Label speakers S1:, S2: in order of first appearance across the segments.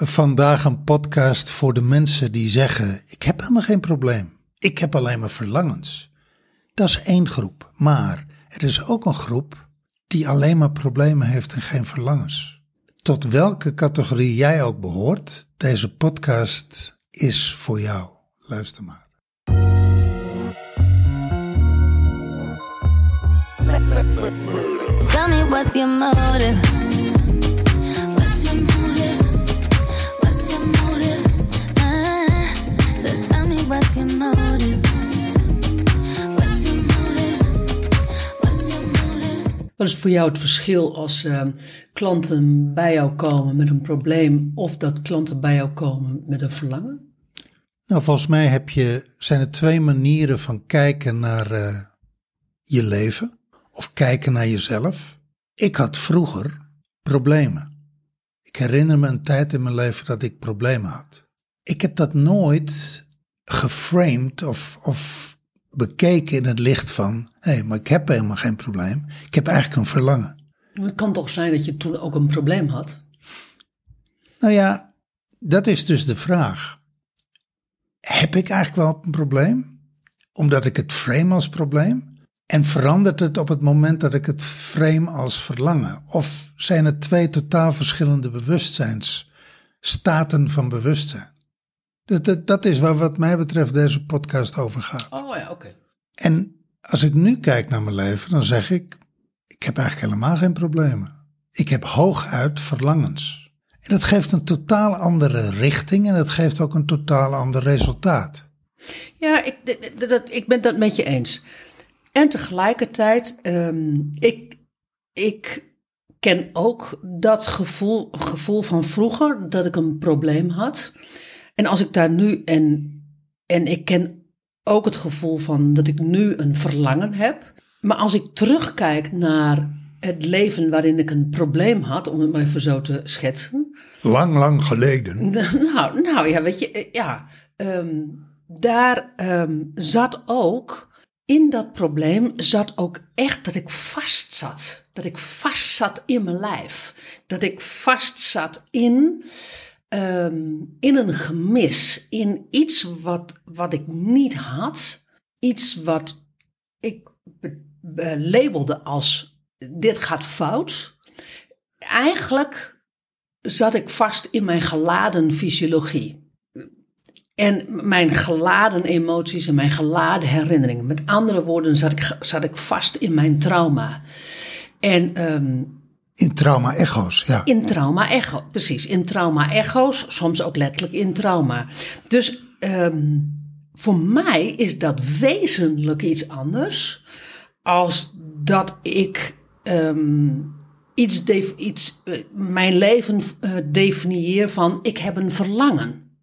S1: Vandaag een podcast voor de mensen die zeggen: Ik heb helemaal geen probleem. Ik heb alleen maar verlangens. Dat is één groep. Maar er is ook een groep die alleen maar problemen heeft en geen verlangens. Tot welke categorie jij ook behoort, deze podcast is voor jou. Luister maar.
S2: What's your?
S3: Wat is voor jou het verschil als eh, klanten bij jou komen met een probleem of dat klanten bij jou komen met een verlangen?
S1: Nou, volgens mij heb je, zijn er twee manieren van kijken naar eh, je leven of kijken naar jezelf. Ik had vroeger problemen. Ik herinner me een tijd in mijn leven dat ik problemen had. Ik heb dat nooit geframed of, of bekeken in het licht van: hé, hey, maar ik heb helemaal geen probleem. Ik heb eigenlijk een verlangen.
S3: Het kan toch zijn dat je toen ook een probleem had?
S1: Nou ja, dat is dus de vraag. Heb ik eigenlijk wel een probleem? Omdat ik het frame als probleem? En verandert het op het moment dat ik het frame als verlangen? Of zijn het twee totaal verschillende bewustzijnsstaten van bewustzijn? Dus dat, dat is waar wat mij betreft deze podcast over gaat.
S3: Oh ja, oké.
S1: En als ik nu kijk naar mijn leven, dan zeg ik, ik heb eigenlijk helemaal geen problemen. Ik heb hooguit verlangens. En dat geeft een totaal andere richting en het geeft ook een totaal ander resultaat.
S3: Ja, ik, dat, ik ben dat met je eens. En tegelijkertijd, ehm, ik, ik ken ook dat gevoel, gevoel van vroeger dat ik een probleem had. En als ik daar nu en, en ik ken ook het gevoel van dat ik nu een verlangen heb. Maar als ik terugkijk naar het leven waarin ik een probleem had, om het maar even zo te schetsen.
S1: Lang, lang geleden.
S3: Nou, nou ja, weet je, eh, ja, ehm, daar ehm, zat ook, in dat probleem zat ook echt dat ik vast zat. Dat ik vast zat in mijn lijf. Dat ik vast zat in, ehm, in een gemis. In iets wat, wat ik niet had. Iets wat ik be- be- labelde als dit gaat fout. Eigenlijk zat ik vast in mijn geladen fysiologie. En mijn geladen emoties en mijn geladen herinneringen. Met andere woorden zat ik, zat ik vast in mijn trauma. En ehm,
S1: In trauma-echo's, ja.
S3: in trauma-echo, precies. In trauma-echo's, soms ook letterlijk in trauma. Dus ehm, voor mij is dat wezenlijk iets anders als dat ik ehm, iets, iets eh, mijn leven eh, definieer van ik heb een verlangen.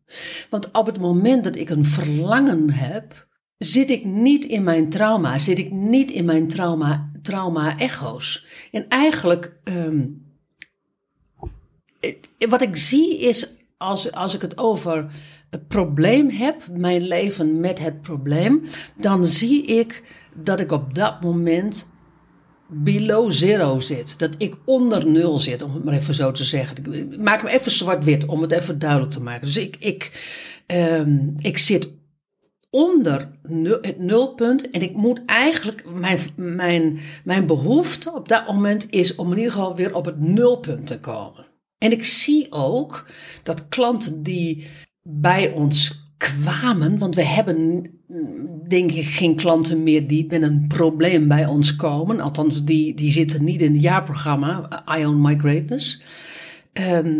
S3: Want op het moment dat ik een verlangen heb, zit ik niet in mijn trauma, zit ik niet in mijn trauma, trauma-echo's. En eigenlijk ehm, wat ik zie is, als, als ik het over het probleem heb, mijn leven met het probleem, dan zie ik dat ik op dat moment below zero zit. Dat ik onder nul zit, om het maar even zo te zeggen. Ik maak hem even zwart-wit, om het even duidelijk te maken. Dus ik, ik, ehm, ik zit onder het nulpunt. En ik moet eigenlijk, mijn, mijn, mijn behoefte op dat moment is om in ieder geval weer op het nulpunt te komen. En ik zie ook dat klanten die bij ons kwamen, want we hebben mm, denk ik geen klanten meer die met een probleem bij ons komen. Althans, die, die zitten niet in het jaarprogramma I Own My Greatness. Ehm,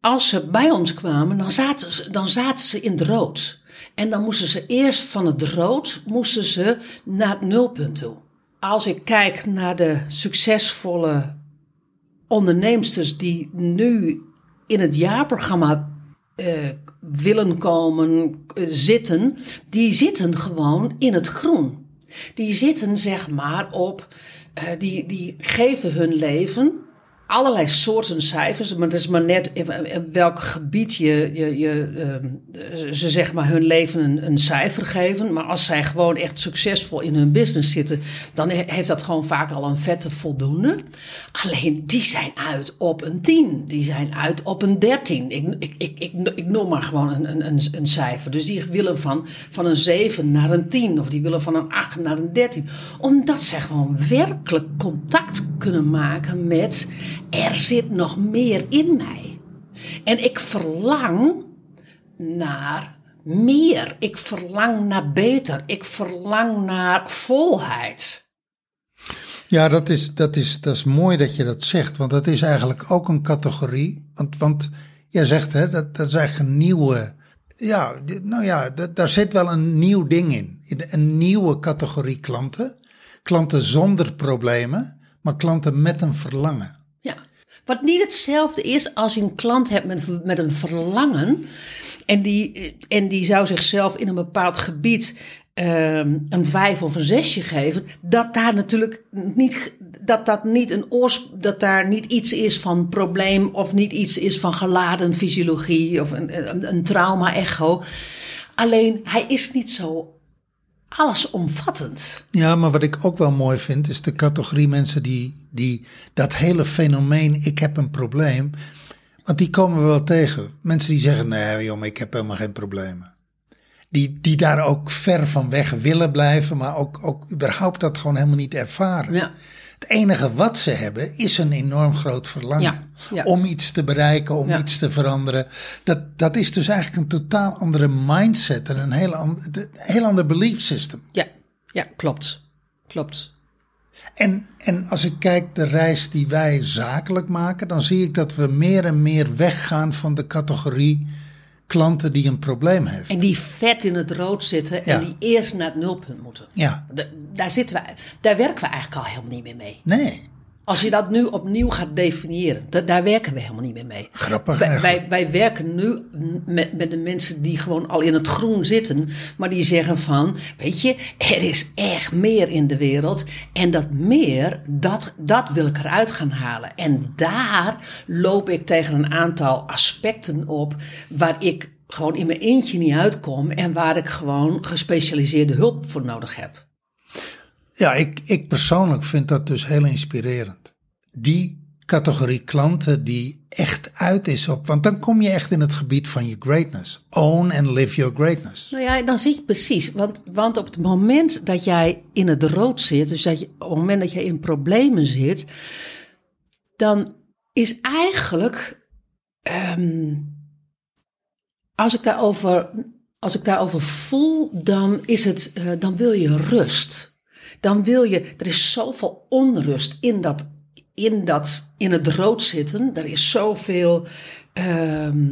S3: als ze bij ons kwamen, dan zaten, dan zaten ze in het rood. En dan moesten ze eerst van het rood moesten ze naar het nulpunt toe. Als ik kijk naar de succesvolle onderneemsters die nu in het jaarprogramma eh, willen komen eh, zitten, die zitten gewoon in het groen. Die zitten zeg maar op, eh, die, die geven hun leven allerlei soorten cijfers, maar het is maar net in, welk gebied je, je, je ehm, ze zeg maar hun leven een, een cijfer geven. Maar als zij gewoon echt succesvol in hun business zitten, dan he- heeft dat gewoon vaak al een vette voldoende. Alleen die zijn uit op een 10, die zijn uit op een 13. Ik, ik, ik, ik, noem maar gewoon een, een, een, een cijfer. Dus die willen van, van een 7 naar een 10 of die willen van een 8 naar een 13. Omdat zij gewoon werkelijk contact kunnen maken met er zit nog meer in mij. En ik verlang naar meer. Ik verlang naar beter. Ik verlang naar volheid.
S1: Ja, dat is, dat, is, dat is mooi dat je dat zegt, want dat is eigenlijk ook een categorie. Want, want jij zegt, hè, dat, dat is eigenlijk nieuwe. Ja, nou ja, da- daar zit wel een nieuw ding in. In Een nieuwe categorie klanten. Klanten zonder problemen, maar klanten met een verlangen.
S3: Ja. Wat niet hetzelfde is als je een klant hebt met, met een verlangen. En die, en die zou zichzelf in een bepaald gebied ehm, een vijf of een zesje geven. Dat daar natuurlijk niet. Dat, dat, niet een oors, dat daar niet iets is van probleem of niet iets is van geladen fysiologie of een, een, trauma-echo. Alleen hij is niet zo allesomvattend.
S1: Ja, maar wat ik ook wel mooi vind, is de categorie mensen die, die dat hele fenomeen, ik heb een probleem, want die komen we wel tegen. Mensen die zeggen, nee joh, ik heb helemaal geen problemen. Die, die daar ook ver van weg willen blijven, maar ook, ook überhaupt dat gewoon helemaal niet ervaren.
S3: Ja.
S1: Het enige wat ze hebben is een enorm groot verlangen.
S3: Ja, ja.
S1: Om iets te bereiken, om
S3: Ja.
S1: iets te veranderen. Dat, dat is dus eigenlijk een totaal andere mindset en een heel, ander, een heel ander belief system.
S3: Ja, ja klopt. Klopt.
S1: En, en als ik kijk de reis die wij zakelijk maken, dan zie ik dat we meer en meer weggaan van de categorie klanten die een probleem heeft.
S3: En die vet in het rood zitten
S1: Ja.
S3: en die eerst naar het nulpunt moeten.
S1: Ja,
S3: Da- Daar, zitten we, daar werken we eigenlijk al helemaal niet meer mee.
S1: nee,
S3: Als je dat nu opnieuw gaat definiëren, da- daar werken we helemaal niet meer mee.
S1: grappig
S3: Wij, wij, wij werken nu met, met de mensen die gewoon al in het groen zitten, maar die zeggen van, weet je, er is echt meer in de wereld en dat meer, dat, dat wil ik eruit gaan halen. En daar loop ik tegen een aantal aspecten op waar ik gewoon in mijn eentje niet uitkom en waar ik gewoon gespecialiseerde hulp voor nodig heb.
S1: Ja, ik, ik persoonlijk vind dat dus heel inspirerend. Die categorie klanten die echt uit is op, want dan kom je echt in het gebied van je greatness. Own and live your greatness.
S3: Nou ja, dan zie je precies. Want, want op het moment dat jij in het rood zit, dus dat je, op het moment dat jij in problemen zit, dan is eigenlijk, ehm, als ik daarover, als ik daarover voel, dan is het, eh, dan wil je rust. Dan wil je, er is zoveel onrust in dat, in dat, in het rood zitten. Er is zoveel, ehm,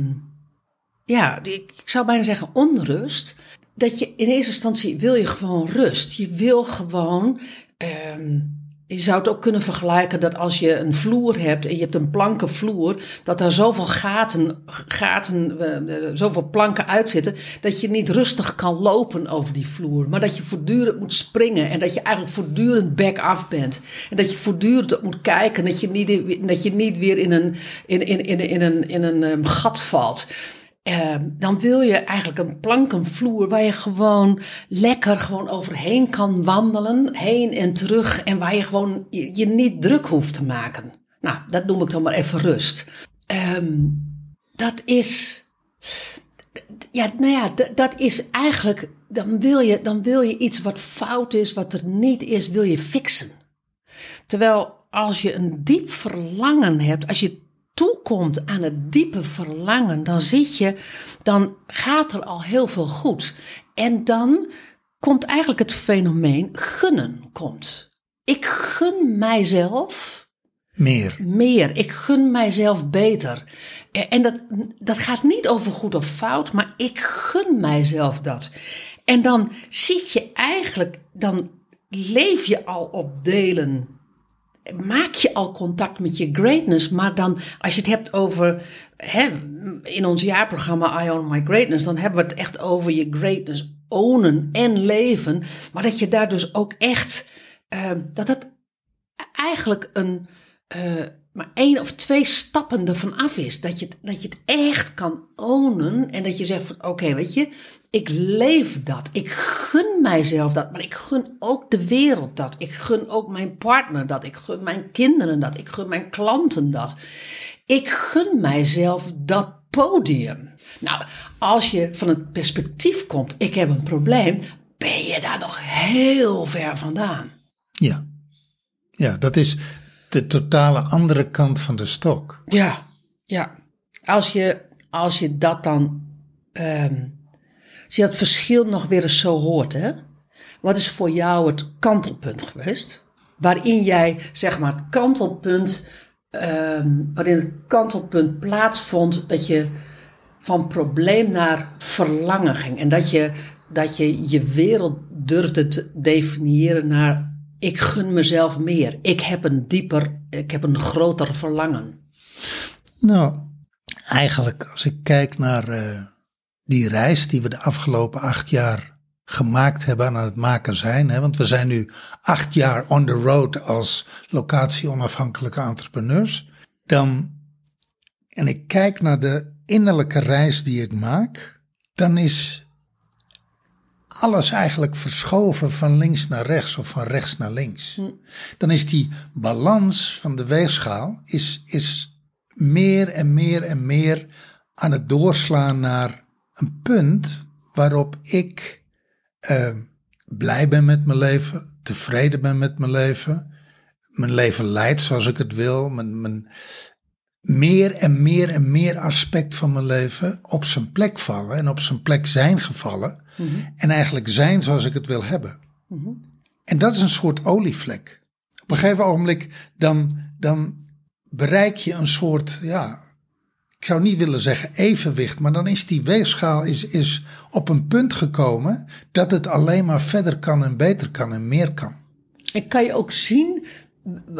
S3: ja, ik zou bijna zeggen onrust. Dat je in eerste instantie wil je gewoon rust. Je wil gewoon. ehm, je zou het ook kunnen vergelijken dat als je een vloer hebt en je hebt een planken vloer, dat daar zoveel gaten, gaten eh, eh, zoveel planken uitzitten, dat je niet rustig kan lopen over die vloer. Maar dat je voortdurend moet springen en dat je eigenlijk voortdurend back-off bent. En dat je voortdurend moet kijken dat je niet, dat je niet weer in een, in, in, in, in een, in een ehm, gat valt. Eh, dan wil je eigenlijk een plankenvloer waar je gewoon lekker gewoon overheen kan wandelen, heen en terug, en waar je gewoon je, niet druk hoeft te maken. Nou, dat noem ik dan maar even rust. Ehm, dat is, ja, nou ja, dat is eigenlijk, dan wil, je, dan wil je iets wat fout is, wat er niet is, wil je fixen. Terwijl als je een diep verlangen hebt, als je toekomt aan het diepe verlangen, dan zit je, dan gaat er al heel veel goed. En dan komt eigenlijk het fenomeen gunnen komt. Ik gun mijzelf
S1: Meer.
S3: meer. Ik gun mijzelf beter. En dat, dat gaat niet over goed of fout, maar ik gun mijzelf dat. En dan zit je eigenlijk, dan leef je al op delen. Maak je al contact met je greatness, maar dan als je het hebt over, hè, in ons jaarprogramma I Own My Greatness, dan hebben we het echt over je greatness ownen en leven. Maar dat je daar dus ook echt, eh, dat het eigenlijk een, eh, maar één of twee stappen ervan af is. Dat je, het, dat je het echt kan ownen en dat je zegt van oké, weet je, ik leef dat. Ik gun mijzelf dat, maar ik gun ook de wereld dat. Ik gun ook mijn partner dat. Ik gun mijn kinderen dat. Ik gun mijn klanten dat. Ik gun mijzelf dat podium. Nou, als je van het perspectief komt, ik heb een probleem, ben je daar nog heel ver vandaan.
S1: Ja. Ja, dat is de totale andere kant van de stok.
S3: Ja, ja. Als je, als je dat dan, ehm, als je dat verschil nog weer eens zo hoort, hè? Wat is voor jou het kantelpunt geweest? Waarin jij, zeg maar, het kantelpunt, ehm, waarin het kantelpunt plaatsvond dat je van probleem naar verlangen ging. En dat je dat je, je wereld durfde te definiëren naar ik gun mezelf meer. Ik heb een dieper, ik heb een groter verlangen.
S1: Nou, eigenlijk als ik kijk naar eh, die reis die we de afgelopen acht jaar gemaakt hebben aan het maken zijn. Hè, want we zijn nu acht jaar on the road als locatie-onafhankelijke entrepreneurs. Dan, en ik kijk naar de innerlijke reis die ik maak, dan is alles eigenlijk verschoven van links naar rechts of van rechts naar links. Dan is die balans van de weegschaal is, is meer en meer en meer aan het doorslaan naar een punt waarop ik eh, blij ben met mijn leven, tevreden ben met mijn leven, mijn leven leidt zoals ik het wil, mijn, mijn, meer en meer en meer aspect van mijn leven op zijn plek vallen en op zijn plek zijn gevallen. En eigenlijk zijn zoals ik het wil hebben. En dat is een soort olievlek. Op een gegeven ogenblik dan, dan bereik je een soort, ja, ik zou niet willen zeggen evenwicht, maar dan is die weegschaal is, is op een punt gekomen dat het alleen maar verder kan en beter kan en meer kan.
S3: En kan je ook zien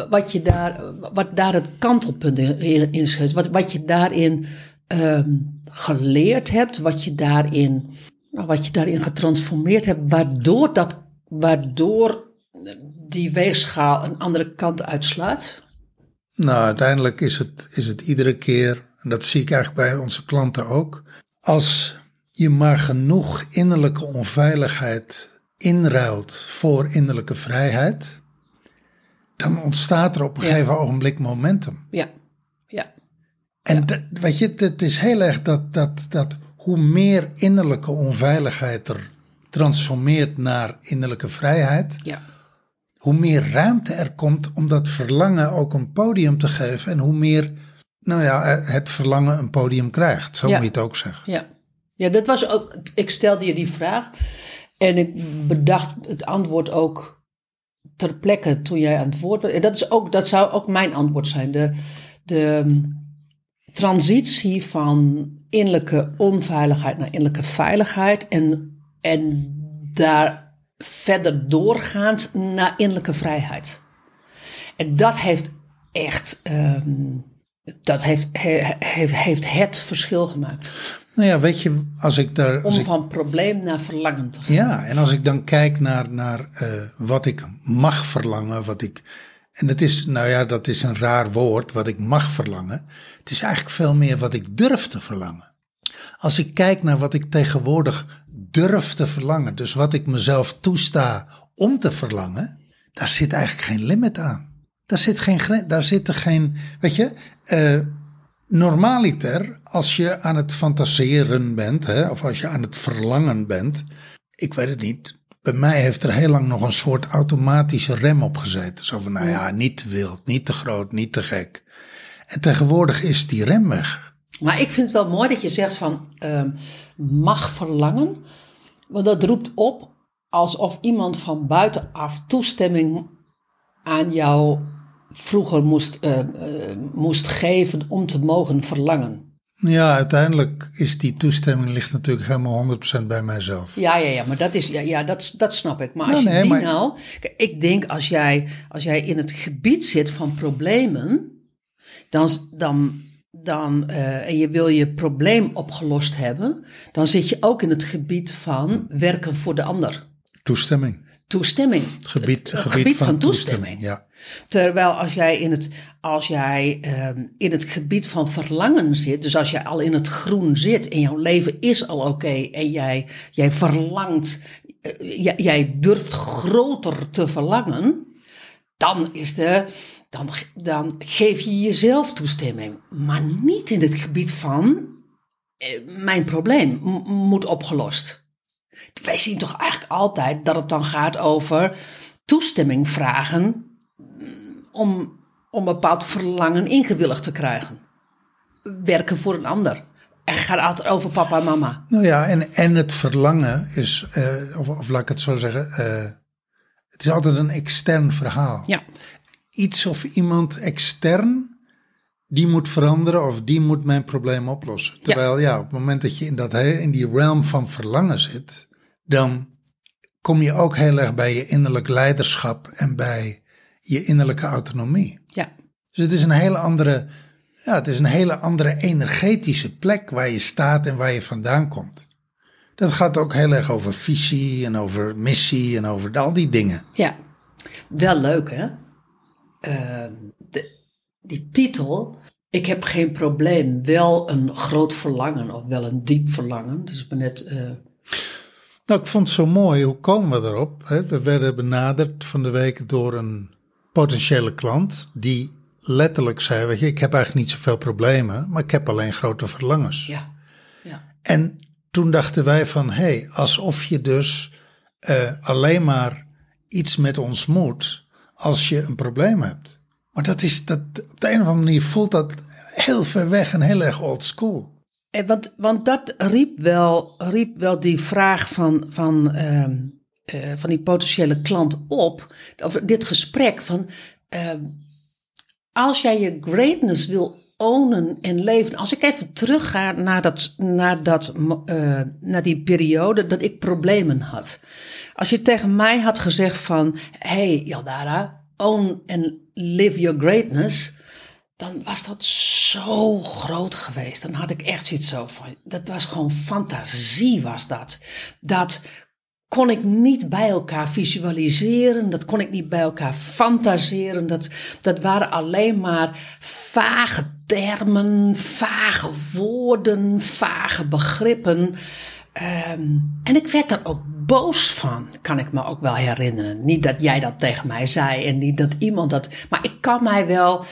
S3: wat, je daar, wat daar het kantelpunt in in is, wat, wat je daarin ehm, geleerd hebt, wat je daarin, nou, wat je daarin getransformeerd hebt, waardoor, dat, waardoor die weegschaal een andere kant uitslaat?
S1: Nou, uiteindelijk is het, is het iedere keer, en dat zie ik eigenlijk bij onze klanten ook, als je maar genoeg innerlijke onveiligheid inruilt voor innerlijke vrijheid, dan ontstaat er op een
S3: Ja.
S1: gegeven ogenblik momentum.
S3: Ja, ja,
S1: En dat- weet je, het is heel erg dat, dat, dat hoe meer innerlijke onveiligheid er transformeert naar innerlijke vrijheid,
S3: ja.
S1: hoe meer ruimte er komt om dat verlangen ook een podium te geven en hoe meer, nou ja, het verlangen een podium krijgt. Zo
S3: Ja.
S1: moet je het ook zeggen.
S3: Ja. ja, dat was ook. Ik stelde je die vraag en ik bedacht het antwoord ook ter plekke toen jij aan het woord was. En dat, is ook, dat zou ook mijn antwoord zijn. De, de um, transitie van innerlijke onveiligheid naar innerlijke veiligheid en, en daar verder doorgaand naar innerlijke vrijheid. En dat heeft echt. ehm, dat heeft, he- heeft, heeft het verschil gemaakt.
S1: Nou ja, weet je, als ik daar.
S3: Om
S1: ik,
S3: van probleem naar verlangen te gaan.
S1: ja, en als ik dan kijk naar, naar eh, wat ik mag verlangen, wat ik. En dat is, nou ja, dat is een raar woord, wat ik mag verlangen. Het is eigenlijk veel meer wat ik durf te verlangen. Als ik kijk naar wat ik tegenwoordig durf te verlangen, dus wat ik mezelf toesta om te verlangen, daar zit eigenlijk geen limit aan. Daar zit geen, daar zit er geen, weet je, eh, normaliter, als je aan het fantaseren bent, hè, of als je aan het verlangen bent, ik weet het niet. Bij mij heeft er heel lang nog een soort automatische rem op gezeten. Zo van, nou ja, niet te wild, niet te groot, niet te gek. En tegenwoordig is die rem weg.
S3: Maar ik vind het wel mooi dat je zegt van ehm, mag verlangen. Want dat roept op alsof iemand van buitenaf toestemming aan jou vroeger moest, eh, eh, moest geven om te mogen verlangen.
S1: Ja, uiteindelijk is die toestemming ligt natuurlijk helemaal 100% bij mijzelf.
S3: Ja, ja, ja, maar dat, is, ja, ja, dat, dat snap ik. Maar
S1: Ja,
S3: als je die
S1: maar-
S3: nou... Ik denk als jij, als jij in het gebied zit van problemen... Dan, dan, dan, eh, en je wil je probleem opgelost hebben... dan zit je ook in het gebied van werken voor de ander.
S1: Toestemming.
S3: Toestemming.
S1: Gebied,
S3: Het
S1: gebied, van, toestemming. Ja.
S3: Terwijl als jij, in het, als jij ehm, in het gebied van verlangen zit, dus als jij al in het groen zit en jouw leven is al oké en jij, jij verlangt, eh, jij, jij durft groter te verlangen, dan is de. Dan, dan geef je jezelf toestemming. Maar niet in het gebied van eh, mijn probleem moet opgelost. Wij zien toch eigenlijk altijd dat het dan gaat over toestemming vragen mm, om, om een bepaald verlangen ingewilligd te krijgen. Werken voor een ander. Het gaat altijd over papa en mama.
S1: Nou ja, en, en het verlangen is, eh, of, of laat ik het zo zeggen, eh, het is altijd een extern verhaal.
S3: Ja,
S1: Iets of iemand extern, die moet veranderen of die moet mijn probleem oplossen. Terwijl ja, op het moment dat je in, dat, in die realm van verlangen zit, dan kom je ook heel erg bij je innerlijk leiderschap en bij je innerlijke autonomie.
S3: ja,
S1: Dus het is een hele andere, ja, het is een hele andere energetische plek waar je staat en waar je vandaan komt. Dat gaat ook heel erg over visie en over missie en over al die dingen.
S3: ja. Wel leuk hè? Ehm, de, die titel, ik heb geen probleem, wel een groot verlangen of wel een diep verlangen. Dus ik ben net, eh,
S1: Nou, ik vond het zo mooi. Hoe komen we erop? hè? We werden benaderd van de week door een potentiële klant die letterlijk zei, weet je, ik heb eigenlijk niet zoveel problemen, maar ik heb alleen grote verlangens.
S3: ja, ja,
S1: En toen dachten wij van, hé, hey, alsof je dus eh, alleen maar iets met ons moet als je een probleem hebt. Maar dat is, dat, op de een of andere manier voelt dat heel ver weg en heel erg old school.
S3: En want, want dat riep wel, riep wel die vraag van, van, ehm, eh, van die potentiële klant op. Over dit gesprek van. ehm, als jij je greatness wil ownen en leven. Als ik even terugga naar, dat, naar, dat, eh, naar die periode dat ik problemen had. Als je tegen mij had gezegd van. Hey Yaldara, own and live your greatness dan was dat zo groot geweest. Dan had ik echt zoiets zo van, dat was gewoon fantasie was dat. Dat kon ik niet bij elkaar visualiseren, dat kon ik niet bij elkaar fantaseren. Dat, dat waren alleen maar vage termen, vage woorden, vage begrippen. Ehm, en ik werd er ook boos van, kan ik me ook wel herinneren. Niet dat jij dat tegen mij zei en niet dat iemand dat. Maar ik kan mij wel.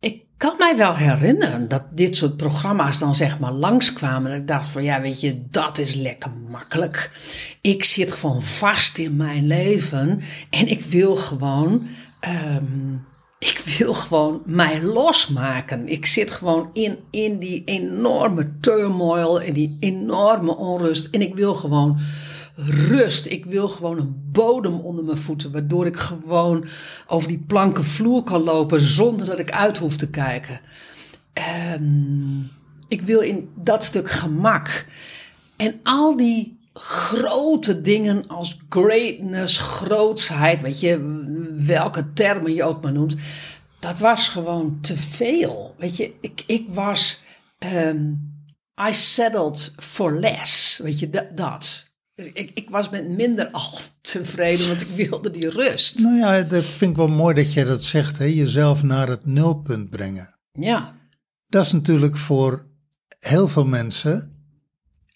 S3: Ik kan mij wel herinneren dat dit soort programma's dan zeg maar langskwamen. En ik dacht van ja, weet je, dat is lekker makkelijk. Ik zit gewoon vast in mijn leven en ik wil gewoon. ehm, ik wil gewoon mij losmaken. Ik zit gewoon in, in die enorme turmoil, in die enorme onrust. En ik wil gewoon rust. Ik wil gewoon een bodem onder mijn voeten, waardoor ik gewoon over die planken vloer kan lopen zonder dat ik uit hoef te kijken. Ehm, ik wil in dat stuk gemak. En al die grote dingen als greatness, grootsheid, weet je, welke termen je ook maar noemt, dat was gewoon te veel. Weet je, ik, ik was, ehm, I settled for less, weet je, dat. Dus Ik, ik was met minder al tevreden, want ik wilde die rust.
S1: Nou ja, dat vind ik wel mooi dat jij dat zegt, hè? jezelf naar het nulpunt brengen.
S3: Ja,
S1: Dat is natuurlijk voor heel veel mensen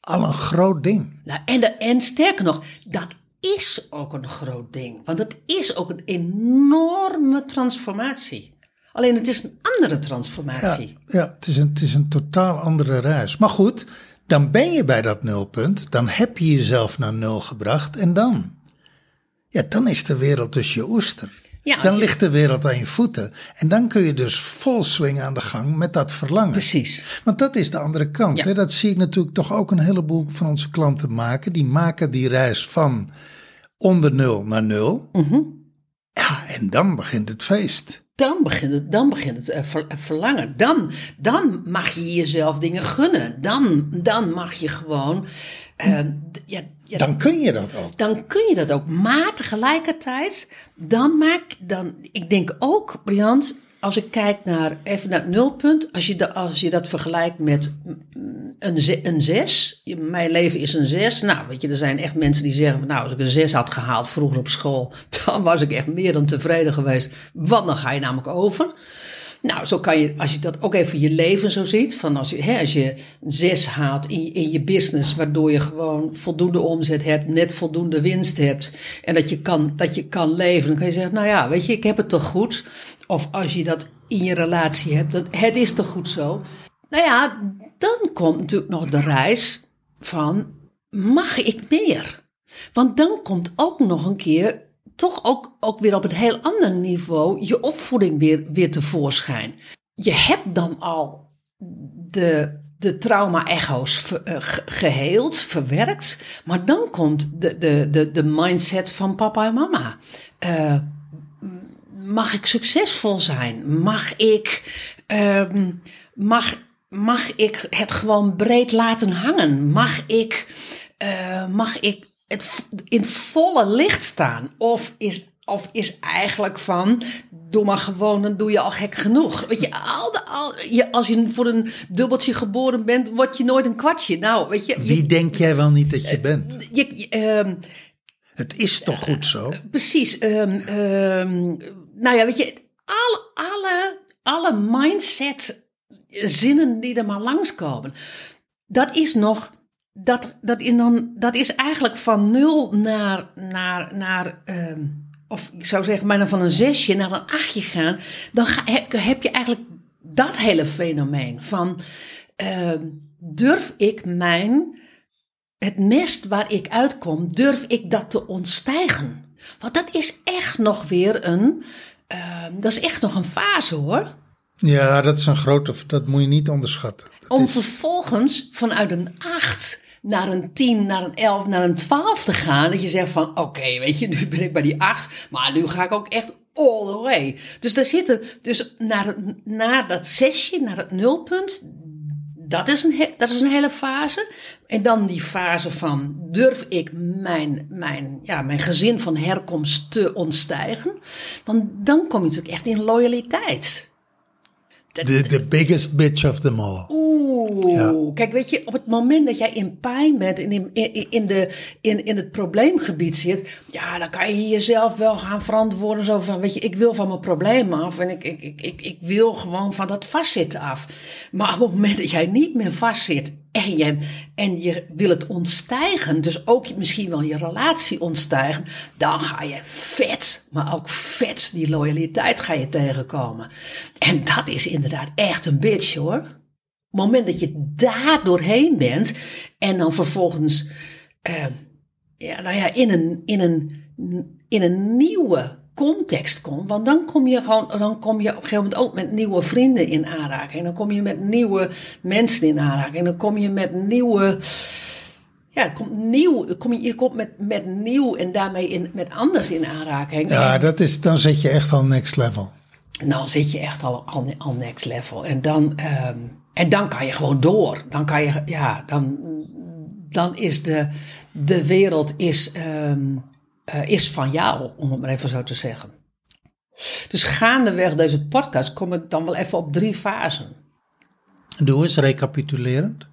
S1: al een groot ding.
S3: nou, en, de, en sterker nog, dat is ook een groot ding. Want het is ook een enorme transformatie. Alleen het is een andere
S1: Ja,
S3: transformatie.
S1: ja het, is een, het is een totaal andere reis. Maar goed, dan ben je bij dat nulpunt, dan heb je jezelf naar nul gebracht en dan? Ja, dan is de wereld dus je oester.
S3: Ja,
S1: dan
S3: je-
S1: ligt de wereld aan je voeten. En dan kun je dus vol swing aan de gang met dat verlangen.
S3: Precies.
S1: Want dat is de andere kant.
S3: Ja.
S1: Hè? Dat zie ik natuurlijk toch ook een heleboel van onze klanten maken. Die maken die reis van onder nul naar nul.
S3: Mhm.
S1: Ja, en dan begint het feest.
S3: Dan begint het, dan begint het eh, ver- eh, verlangen. Dan, dan mag je jezelf dingen gunnen. Dan, dan mag je gewoon. eh, ja, ja,
S1: Dan kun je dat ook.
S3: dan kun je dat ook. Maar tegelijkertijd, dan maak dan, ik denk ook, Briant, als ik kijk naar even naar het nulpunt, als je, de, als je dat vergelijkt met een, ze- een zes, mijn leven is een zes. Nou, weet je, er zijn echt mensen die zeggen nou, als ik een zes had gehaald vroeger op school, dan was ik echt meer dan tevreden geweest, want dan ga je namelijk over. Nou, zo kan je, als je dat ook even je leven zo ziet, van als je, hè, als je zes haalt in, in je business, waardoor je gewoon voldoende omzet hebt, net voldoende winst hebt en dat je kan, dat je kan leven, dan kan je zeggen, nou ja, weet je, ik heb het toch goed. Of als je dat in je relatie hebt, dat, het is toch goed zo. Nou ja, dan komt natuurlijk nog de reis van, mag ik meer? Want dan komt ook nog een keer, toch ook, ook weer op een heel ander niveau, je opvoeding weer, weer tevoorschijn. Je hebt dan al de, de trauma-echo's eh, ge- geheeld, verwerkt. Maar dan komt de, de, de, de mindset van papa en mama. Eh, mag ik succesvol zijn? Mag ik, ehm, mag, mag ik het gewoon breed laten hangen? Mag ik, eh, mag ik het in volle licht staan? Of is, of is eigenlijk van, doe maar gewoon, dan doe je al gek genoeg. Weet je, al de, al, je, als je voor een dubbeltje geboren bent, word je nooit een kwartje. Nou, weet je,
S1: Wie
S3: je,
S1: denk jij wel niet dat je bent?
S3: je- ehm,
S1: Het is toch goed zo?
S3: Precies. ehm, ehm, nou ja, weet je, alle, alle, alle mindset zinnen die er maar langskomen, dat is nog, dat, dat, is dan, dat is eigenlijk van nul naar, naar, naar ehm, of ik zou zeggen, bijna van een zesje naar een achtje gaan, dan ga, heb, je eigenlijk dat hele fenomeen van, ehm, durf ik mijn het nest waar ik uitkom, durf ik dat te ontstijgen? Want dat is echt nog weer een, ehm, dat is echt nog een fase hoor.
S1: Ja, dat is een grote, dat moet je niet onderschatten. Dat
S3: Om
S1: is-
S3: vervolgens vanuit een 8 naar een 10, naar een 11, naar een 12 te gaan. Dat je zegt van oké, weet je, nu ben ik bij die 8, maar nu ga ik ook echt all the way. Dus daar zitten, dus naar, naar dat zesje, naar het nulpunt, dat is, een, dat is een hele fase. En dan die fase van durf ik mijn, mijn, ja, mijn gezin van herkomst te ontstijgen. Want dan kom je natuurlijk echt in loyaliteit.
S1: De the biggest bitch of them all.
S3: Oeh, kijk, weet je, op het moment dat jij in pijn bent en in, in, in, de, in, in het probleemgebied zit, ja, dan kan je jezelf wel gaan verantwoorden. Zo van, weet je, ik wil van mijn probleem af en ik, ik, ik, ik, ik wil gewoon van dat vastzitten af. Maar op het moment dat jij niet meer vastzit en je, en je wil het ontstijgen, dus ook misschien wel je relatie ontstijgen, dan ga je vet, maar ook vet die loyaliteit ga je tegenkomen. En dat is inderdaad echt een bitch hoor. Op het moment dat je daar doorheen bent en dan vervolgens eh, ja, nou ja, in, een, in, een, in een nieuwe context komt. Want dan kom je gewoon, dan kom je op een gegeven moment ook met nieuwe vrienden in aanraking. En dan kom je met nieuwe mensen in aanraking. En dan kom je met nieuwe. Ja, komt nieuw, kom je, je komt met, met nieuw en daarmee in, met anders in aanraking.
S1: Ja, dat is, dan zit je echt al next level.
S3: Nou zit je echt al, al, al next level. En dan, ehm, en dan kan je gewoon door. Dan kan je, ja, dan, dan is de, de wereld is, ehm, eh, is van jou, om het maar even zo te zeggen. Dus gaandeweg deze podcast kom ik dan wel even op drie fasen.
S1: Doe eens recapitulerend.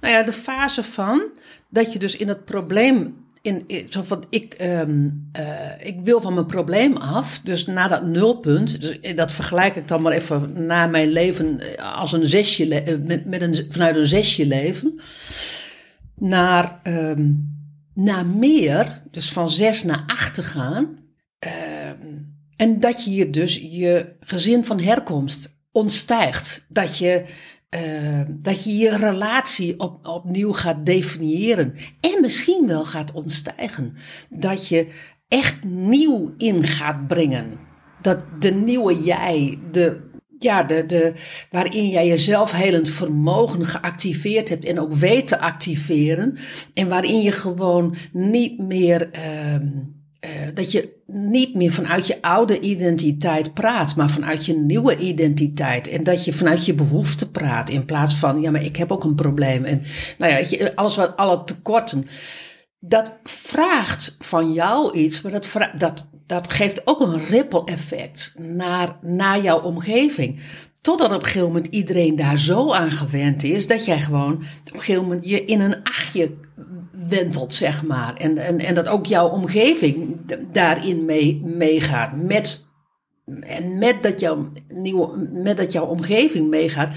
S3: Nou ja, de fase van dat je dus in het probleem. In, in- zo van, ik, ehm, eh, ik wil van mijn probleem af. Dus na dat nulpunt. Dus dat vergelijk ik dan maar even na mijn leven eh, als een zesje. eh, Met, met een, vanuit een zesje leven. Naar, ehm, naar meer. Dus van zes naar acht te gaan. Ehm, en dat je je dus je gezin van herkomst ontstijgt. Dat je, eh, dat je je relatie op, opnieuw gaat definiëren. En misschien wel gaat ontstijgen. Dat je echt nieuw in gaat brengen. Dat de nieuwe jij, de, ja, de, de, waarin jij je zelfhelend vermogen geactiveerd hebt en ook weet te activeren. En waarin je gewoon niet meer. ehm, eh, dat je niet meer vanuit je oude identiteit praat, maar vanuit je nieuwe identiteit. En dat je vanuit je behoefte praat, in plaats van, ja, maar ik heb ook een probleem. En nou ja, alles wat, alle tekorten. Dat vraagt van jou iets, maar dat, dat, dat geeft ook een ripple effect naar, naar jouw omgeving. Totdat op een gegeven moment iedereen daar zo aan gewend is dat jij gewoon op een gegeven moment je in een achtje wentelt, zeg maar. En, en, en dat ook jouw omgeving daarin mee, meegaat. Met, en met dat, jouw nieuwe, met dat jouw omgeving meegaat,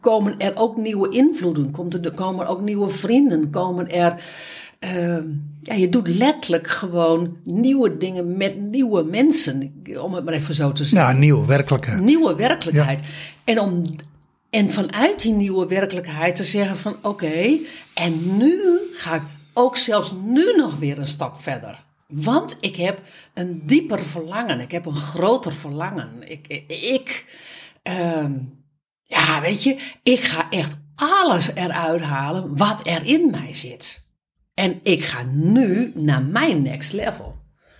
S3: komen er ook nieuwe invloeden. Komt er, er komen ook nieuwe vrienden. Komen er. Ehm, ja, je doet letterlijk gewoon nieuwe dingen met nieuwe mensen. Om het maar even zo te zeggen
S1: Nou, nieuw, werkelijkheid.
S3: nieuwe werkelijkheid. En, om, en vanuit die nieuwe werkelijkheid te zeggen van oké, en nu ga ik ook zelfs nu nog weer een stap verder. Want ik heb een dieper verlangen, ik heb een groter verlangen. Ik, ik ehm, ja, weet je, ik ga echt alles eruit halen wat er in mij zit. En ik ga nu naar mijn next level.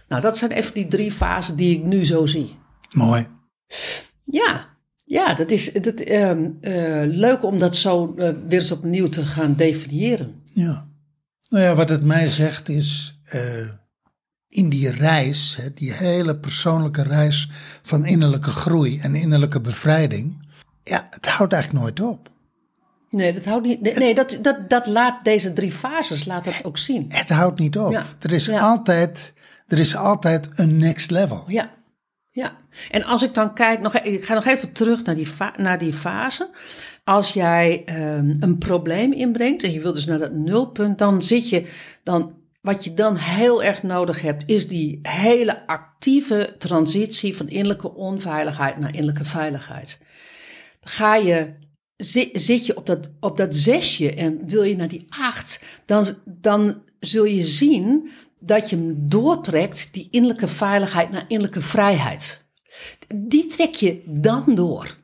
S3: Nou, dat zijn even die drie fasen die ik nu zo zie.
S1: Mooi.
S3: Ja, ja dat is dat, ehm, eh, leuk om dat zo eh, weer eens opnieuw te gaan definiëren.
S1: Ja. Nou ja, wat het mij zegt is, eh, in die reis, hè, die hele persoonlijke reis van innerlijke groei en innerlijke bevrijding, ja, het houdt eigenlijk nooit op.
S3: Nee, dat, houdt niet, nee, nee, dat, dat, dat laat deze drie fases laat dat ook zien.
S1: Het houdt niet op.
S3: Ja.
S1: Er, is
S3: Ja.
S1: altijd, er is altijd een next level.
S3: Ja, ja. En als ik dan kijk, nog, ik ga nog even terug naar die, naar die fase. Als jij ehm, een probleem inbrengt en je wilt dus naar dat nulpunt, dan zit je dan. Wat je dan heel erg nodig hebt, is die hele actieve transitie van innerlijke onveiligheid naar innerlijke veiligheid. Ga je, zit je op dat, op dat zesje en wil je naar die acht, dan, dan zul je zien dat je hem doortrekt, die innerlijke veiligheid naar innerlijke vrijheid. Die trek je dan door.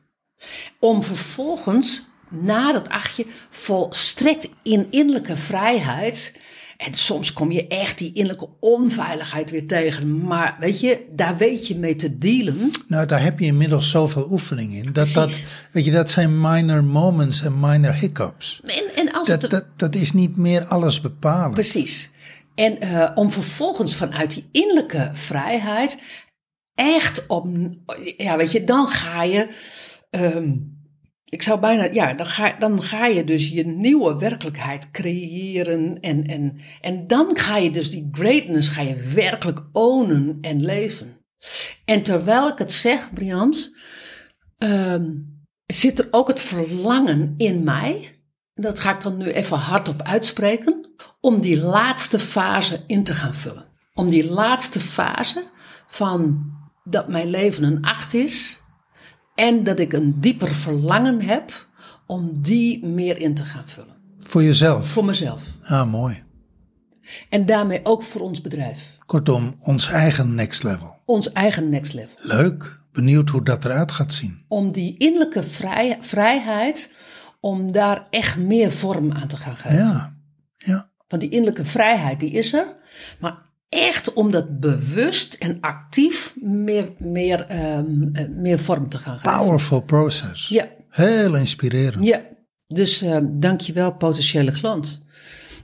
S3: Om vervolgens na dat achtje volstrekt in innerlijke vrijheid. En soms kom je echt die innerlijke onveiligheid weer tegen. Maar weet je, daar weet je mee te dealen.
S1: Nou, daar heb je inmiddels zoveel oefening in. Dat, dat, weet je, dat zijn minor moments en minor hiccups.
S3: En, en als
S1: Dat,
S3: het
S1: dat, dat is niet meer alles bepalen.
S3: Precies. En eh, om vervolgens vanuit die innerlijke vrijheid echt op, ja, weet je, dan ga je, ehm, ik zou bijna, ja, dan ga, dan ga je dus je nieuwe werkelijkheid creëren en, en, en dan ga je dus die greatness, ga je werkelijk ownen en leven. En terwijl ik het zeg, Briant, ehm, zit er ook het verlangen in mij, dat ga ik dan nu even hardop uitspreken, om die laatste fase in te gaan vullen. Om die laatste fase van dat mijn leven een acht is en dat ik een dieper verlangen heb om die meer in te gaan vullen.
S1: Voor jezelf.
S3: Voor mezelf.
S1: Ah, mooi.
S3: En daarmee ook voor ons bedrijf.
S1: Kortom, ons eigen next level.
S3: Ons eigen next level.
S1: Leuk. Benieuwd hoe dat eruit gaat zien.
S3: Om die innerlijke vrij- vrijheid, om daar echt meer vorm aan te gaan geven.
S1: Ja. Ja.
S3: Want die innerlijke vrijheid, die is er. Maar echt om dat bewust en actief meer, meer, ehm, eh, meer vorm te gaan geven.
S1: Powerful process.
S3: Ja,
S1: Heel inspirerend.
S3: ja. Dus ehm dankjewel potentiële klant.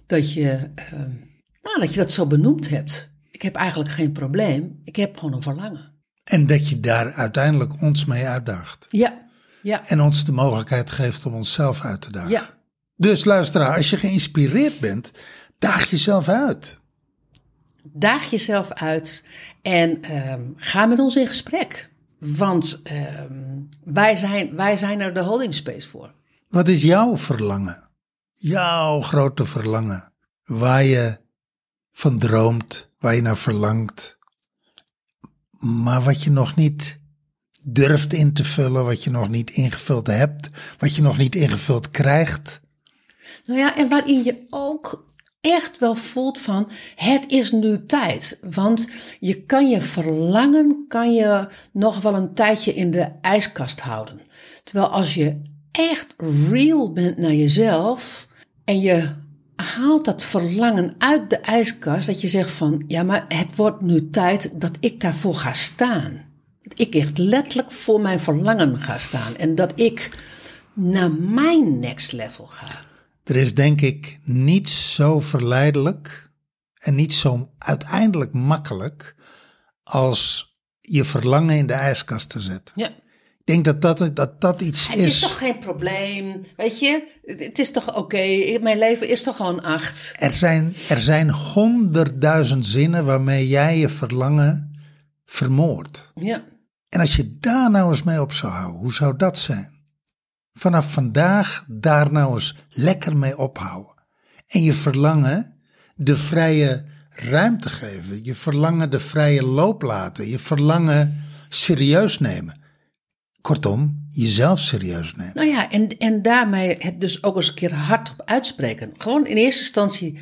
S3: Dat je, ehm, nou, dat je dat zo benoemd hebt. Ik heb eigenlijk geen probleem. Ik heb gewoon een verlangen.
S1: En dat je daar uiteindelijk ons mee uitdaagt.
S3: Ja, ja,
S1: En ons de mogelijkheid geeft om onszelf uit te dagen.
S3: ja.
S1: Dus luisteraar, als je geïnspireerd bent, daag jezelf uit.
S3: Daag jezelf uit en ehm, ga met ons in gesprek. Want ehm, wij, zijn, wij zijn er de holding space voor.
S1: Wat is jouw verlangen? Jouw grote verlangen. Waar je van droomt, waar je naar verlangt. Maar wat je nog niet durft in te vullen, wat je nog niet ingevuld hebt, wat je nog niet ingevuld krijgt.
S3: Nou ja, en waarin je ook echt wel voelt van het is nu tijd. Want je kan je verlangen, kan je nog wel een tijdje in de ijskast houden. Terwijl als je echt real bent naar jezelf en je haalt dat verlangen uit de ijskast, dat je zegt van ja, maar het wordt nu tijd dat ik daarvoor ga staan. Dat ik echt letterlijk voor mijn verlangen ga staan en dat ik naar mijn next level ga.
S1: Er is denk ik niets zo verleidelijk en niet zo uiteindelijk makkelijk als je verlangen in de ijskast te zetten.
S3: Ja.
S1: Ik denk dat dat, dat, dat iets
S3: Het
S1: is.
S3: is toch geen probleem, weet je? Het, het is toch oké, mijn leven is toch gewoon acht.
S1: Er zijn, er zijn honderdduizend zinnen waarmee jij je verlangen vermoordt.
S3: Ja,
S1: En als je daar nou eens mee op zou houden, hoe zou dat zijn? Vanaf vandaag daar nou eens lekker mee ophouden. En je verlangen de vrije ruimte geven. Je verlangen de vrije loop laten. Je verlangen serieus nemen. Kortom, jezelf serieus nemen.
S3: nou ja, en, en daarmee het dus ook eens een keer hardop uitspreken. Gewoon in eerste instantie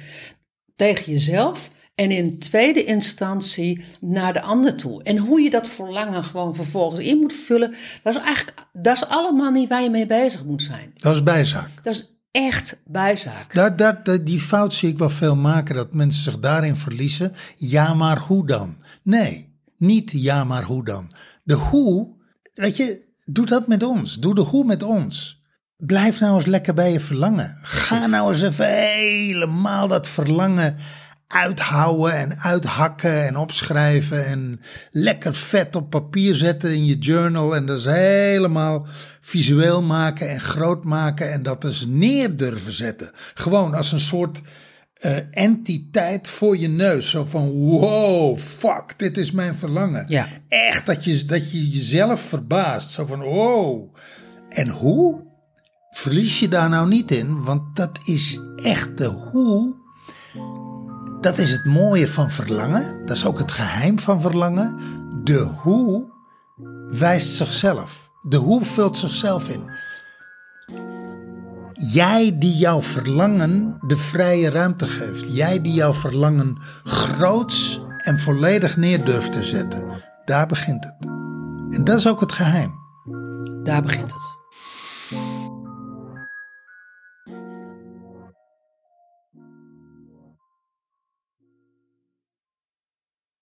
S3: tegen jezelf en in tweede instantie naar de ander toe. En hoe je dat verlangen gewoon vervolgens in moet vullen, dat is eigenlijk, dat is allemaal niet waar je mee bezig moet zijn.
S1: Dat is bijzaak.
S3: Dat is echt bijzaak.
S1: Daar, daar, daar- die fout zie ik wel veel maken, dat mensen zich daarin verliezen. Ja, maar hoe dan? Nee, niet ja, maar hoe dan? De hoe, weet je, doe dat met ons. Doe de hoe met ons. Blijf nou eens lekker bij je verlangen. Ga nou eens even helemaal dat verlangen uithouden en uithakken en opschrijven en lekker vet op papier zetten in je journal en dat is helemaal visueel maken en groot maken en dat dus neer durven zetten. Gewoon als een soort eh, entiteit voor je neus. Zo van wow, fuck, dit is mijn verlangen.
S3: Ja.
S1: Echt dat je, dat je jezelf verbaast. Zo van wow. En hoe? Verlies je daar nou niet in, want dat is echt de hoe. Dat is het mooie van verlangen. Dat is ook het geheim van verlangen. De hoe wijst zichzelf. De hoe vult zichzelf in. Jij die jouw verlangen de vrije ruimte geeft. Jij die jouw verlangen groots en volledig neer durft te zetten. Daar begint het. En dat is ook het geheim.
S3: Daar begint het.